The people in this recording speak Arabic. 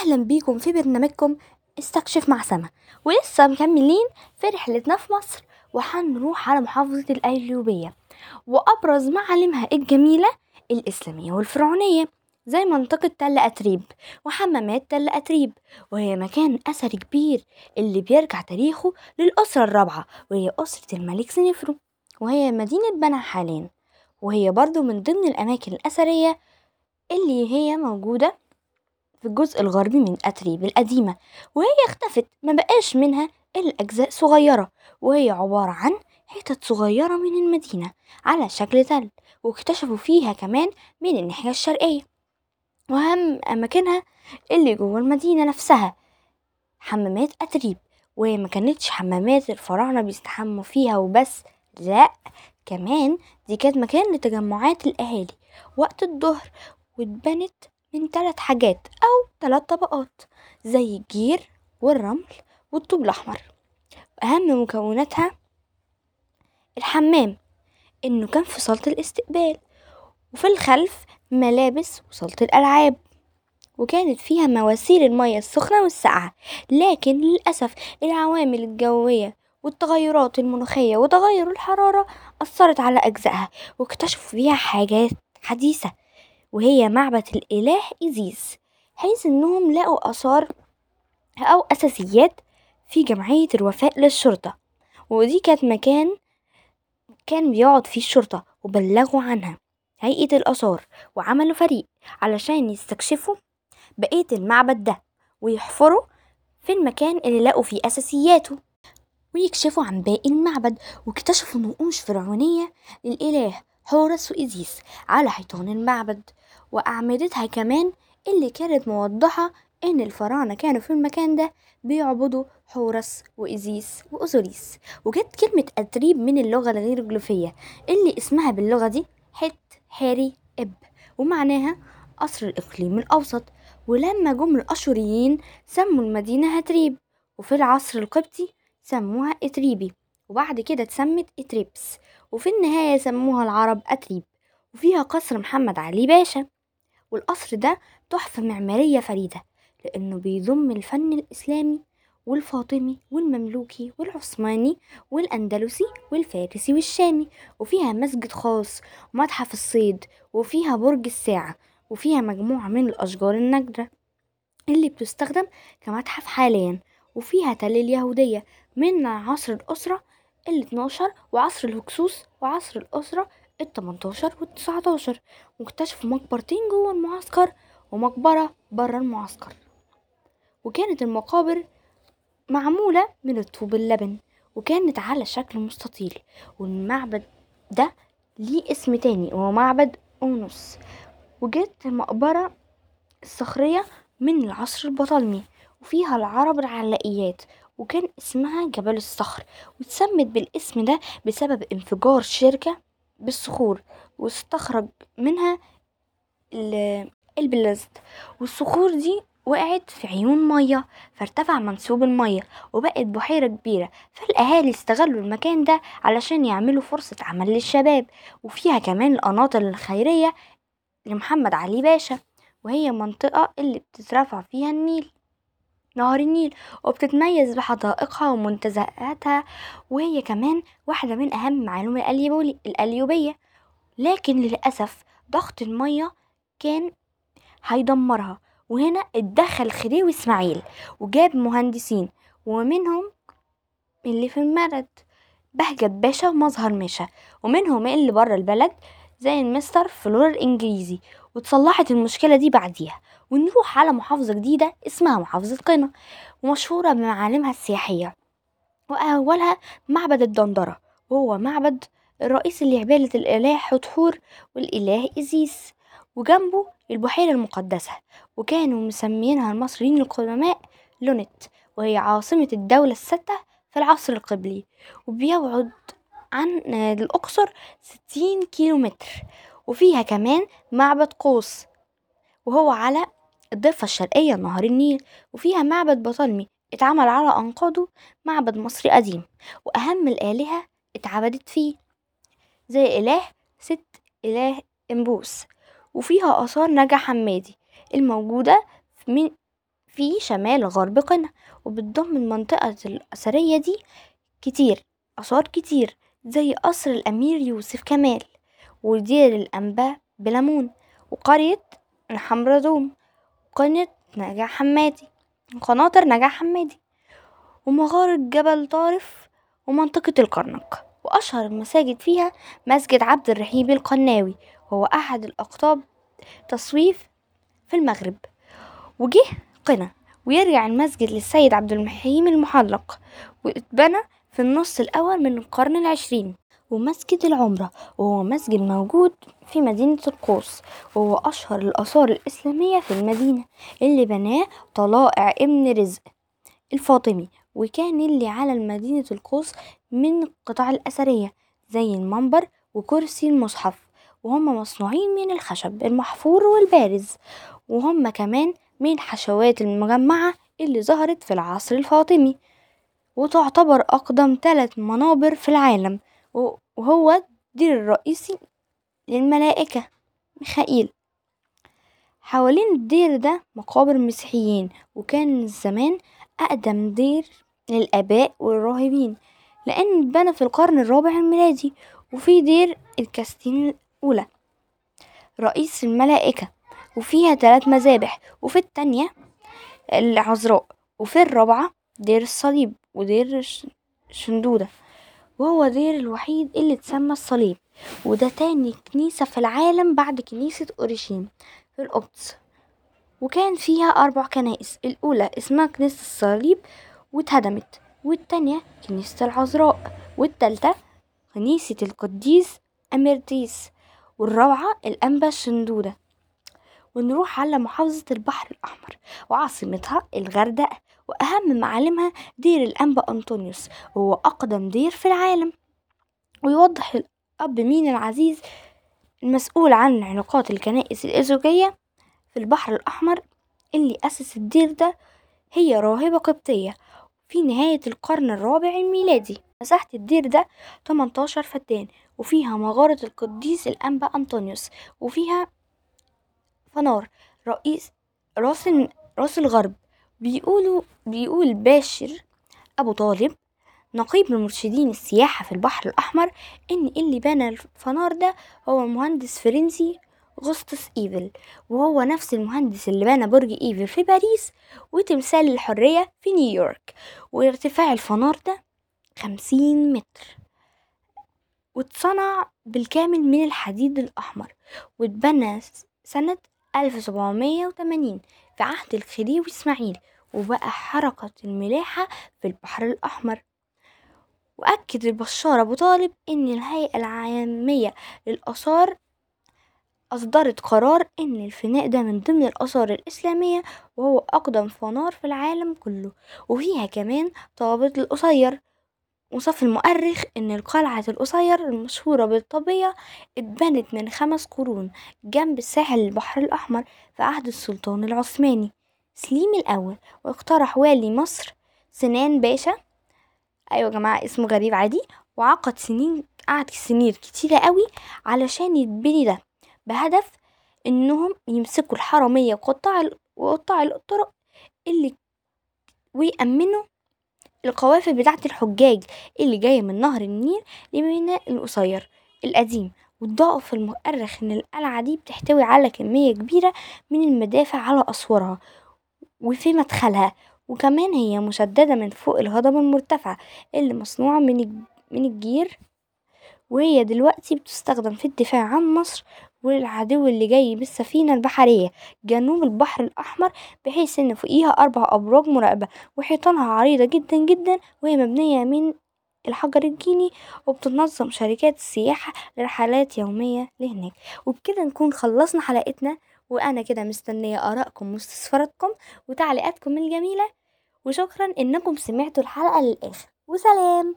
أهلا بيكم في برنامجكم استكشف مع سما ولسه مكملين في رحلتنا في مصر وهنروح على محافظة القليوبية وأبرز معالمها الجميلة الإسلامية والفرعونية زي منطقة تل أتريب وحمامات تل أتريب. وهي مكان أثري كبير اللي بيرجع تاريخه للأسرة الرابعة وهي أسرة الملك سنفرو وهي مدينة بنها حاليا. وهي برضو من ضمن الأماكن الأثرية اللي هي موجودة في الجزء الغربي من أتريب القديمة وهي اختفت مبقاش منها إلا أجزاء صغيرة وهي عبارة عن حتت صغيرة من المدينة على شكل تل واكتشفوا فيها كمان من الناحية الشرقية وأهم أماكنها اللي جوه المدينة نفسها حمامات أتريب وهي ما كانتش حمامات الفراعنة بيستحموا فيها وبس لأ كمان دي كانت مكان لتجمعات الأهالي وقت الظهر واتبنت من تلات حاجات أو تلات طبقات زي الجير والرمل والطوب الأحمر. أهم مكوناتها الحمام إنه كان في صالة الاستقبال وفي الخلف ملابس وصالة الألعاب وكانت فيها مواسير المياه السخنة والساقعة. لكن للأسف العوامل الجوية والتغيرات المناخية وتغير الحرارة أثرت على أجزائها واكتشفوا فيها حاجات حديثة. وهي معبد الإله إيزيس حيث إنهم لقوا آثار أو أساسيات في جمعية الوفاء للشرطة. ودي كانت مكان كان بيقعد فيه الشرطة وبلغوا عنها هيئة الآثار وعملوا فريق علشان يستكشفوا بقية المعبد ده ويحفروا في المكان اللي لقوا فيه أساسياته ويكشفوا عن باقي المعبد واكتشفوا نقوش فرعونية للإله حورس وإيزيس على حيطان المعبد. وأعمدتها كمان اللي كانت موضحة إن الفراعنة كانوا في المكان ده بيعبدوا حورس وإيزيس وأوزوريس وجت كلمة أتريب من اللغة الهيروغليفية اللي اسمها باللغة دي حت حاري إب. ومعناها قصر الإقليم الأوسط. ولما جم الأشوريين سموا المدينة هتريب وفي العصر القبطي سموها إتريبي وبعد كده اتسمت إتريبس. وفي النهاية سموها العرب أتريب. وفيها قصر محمد علي باشا. والقصر ده تحفة معمارية فريدة لأنه بيضم الفن الإسلامي والفاطمي والمملوكي والعثماني والأندلسي والفارسي والشامي وفيها مسجد خاص ومتحف الصيد وفيها برج الساعة وفيها مجموعة من الأشجار النادرة اللي بتستخدم كمتحف حاليا وفيها تل اليهودية من عصر الأسرة ال 12 وعصر الهكسوس وعصر الأسرة ال 18 وال 19 واكتشفوا مقبرتين جوه المعسكر ومقبرة برا المعسكر. وكانت المقابر معمولة من الطوب اللبن وكانت على شكل مستطيل والمعبد ده ليه اسم تاني وهو معبد أونس. وجت مقبرة الصخرية من العصر البطالمي وفيها العرب العلاقيات وكان اسمها جبل الصخر واتسمت بالاسم ده بسبب انفجار شركة بالصخور واستخرج منها البلاست. والصخور دي وقعت في عيون مية فارتفع منسوب المية وبقت بحيرة كبيرة. فالأهالي استغلوا المكان ده علشان يعملوا فرصة عمل للشباب وفيها كمان القناطر الخيرية لمحمد علي باشا وهي منطقة اللي بتترفع فيها النيل. نهر النيل وبتتميز بحدائقها ومنتزهاتها وهي كمان واحدة من أهم معالم القليوبية لكن للأسف ضغط المية كان هيدمرها وهنا اتدخل خديوي إسماعيل وجاب مهندسين ومنهم اللي في المرد بهجت باشا ومظهر ماشا ومنهم اللي برا البلد زي المستر فلور الإنجليزي وتصلحت المشكلة دي بعديها ونروح على محافظة جديدة اسمها محافظة قنا ومشهورة بمعالمها السياحية. وأولها معبد الدندرة وهو معبد الرئيسي لعبادة الإله حتحور والإله إزيس. وجنبه البحيرة المقدسة وكانوا مسمينها المصريين القدماء لونت وهي عاصمة الدولة الستة في العصر القبلي. وبيبعد عن الأقصر ستين كيلو متر وفيها كمان معبد قوس وهو على الضفة الشرقية لنهر النيل وفيها معبد بطلمي اتعمل على أنقاضه معبد مصري قديم وأهم الآلهة اتعبدت فيه زي إله ست إله إمبوس وفيها آثار نجا حمادي الموجودة من في شمال غرب قنا وبتضم المنطقة الأثرية دي كتير آثار كتير. زي قصر الأمير يوسف كمال ودير الأنبا بلمون وقرية الحمردوم وقرية نجع حمادي قناطر نجع حمادي ومغارة جبل طارف ومنطقة الكرنك وأشهر المساجد فيها مسجد عبد الرحيم القناوي وهو أحد الأقطاب تصويف في المغرب. وجه قنا ويرجع المسجد للسيد عبد الحليم المحلق واتبنى في النص الأول من القرن العشرين ومسجد العمرة وهو مسجد موجود في مدينة القوس وهو أشهر الآثار الإسلامية في المدينة اللي بناه طلائع ابن رزق الفاطمي وكان اللي على مدينة القوس من القطع الأثرية زي المنبر وكرسي المصحف وهما مصنوعين من الخشب المحفور والبارز وهما كمان من الحشوات المجمعة اللي ظهرت في العصر الفاطمي. وتعتبر أقدم تلت منابر في العالم. وهو الدير الرئيسي للملائكة ميخائيل. حوالين الدير ده مقابر مسيحيين وكان زمان أقدم دير للآباء والراهبين لأن اتبنى في القرن الرابع الميلادي وفيه دير الكاستين الأولى. رئيس الملائكة وفيها تلات مذابح وفي التانية العذراء وفي الرابعة دير الصليب ودير شندودة. وهو دير الوحيد اللي اتسمى الصليب. وده تاني كنيسة في العالم بعد كنيسة أورشليم في القدس. وكان فيها أربع كنائس. الأولى اسمها كنيسة الصليب واتهدمت. والتانية كنيسة العذراء. والتالتة كنيسة القديس أميرتيس. والرابعة الأنبا شندودة ونروح على محافظة البحر الأحمر وعاصمتها الغردقة وأهم معالمها دير الأنبا أنطونيوس وهو أقدم دير في العالم. ويوضح الأب مين العزيز المسؤول عن علاقات الكنائس الأزوجية في البحر الأحمر اللي أسس الدير ده هي راهبة قبطية في نهاية القرن الرابع الميلادي. مساحة الدير ده تمنتاشر فدان وفيها مغارة القديس الأنبا أنطونيوس وفيها فنار. رئيس راس راس غارب بيقولوا بيقول باشر أبو طالب نقيب المرشدين السياحة في البحر الأحمر إن اللي بنى الفنار ده هو مهندس فرنسي غوستاف إيفل وهو نفس المهندس اللي بنى برج إيفل في باريس وتمثال الحرية في نيويورك. وارتفاع الفنار ده خمسين متر. واتصنع بالكامل من الحديد الأحمر واتبنى سنة ألف سبعمية وتمانين في عهد الخديوي إسماعيل وبقى حركة الملاحة في البحر الأحمر. وأكد البشار أبو طالب إن الهيئة العالمية للآثار أصدرت قرار إن الفناء ده من ضمن الآثار الإسلامية وهو أقدم فنار في العالم كله. وفيها كمان طابة القصير. وصف المؤرخ إن القلعة القصير المشهورة بالطبيعة اتبنت من خمس قرون جنب ساحل البحر الأحمر في عهد السلطان العثماني. سليم الأول واقترح والي مصر سنان باشا. أيوة يا جماعة اسمه غريب عادي. وعقد سنين قعد سنين كتيرة قوي علشان يتبني ده بهدف إنهم يمسكوا الحرامية وقطاع وقطاع الطرق اللي ويأمنوا القوافل بتاعة الحجاج اللي جاية من نهر النيل لميناء القصير القديم وضاف المؤرخ إن القلعة دي بتحتوي على كمية كبيرة من المدافع على أسوارها وفي مدخلها وكمان هي مشددة من فوق الهضبة المرتفعة اللي مصنوعة من من الجير وهي دلوقتي بتستخدم في الدفاع عن مصر والعدو اللي جاي بالسفينة البحرية. جنوب البحر الأحمر بحيث إن فوقيها أربع أبراج مراقبة وحيطانها عريضة جدا جدا وهي مبنية من الحجر الجيني وبتنظم شركات السياحة لرحلات يومية لهناك. وبكده نكون خلصنا حلقتنا وأنا كده مستنية آرائكم واستفساراتكم وتعليقاتكم الجميلة. وشكرا إنكم سمعتوا الحلقة للآخر. وسلام!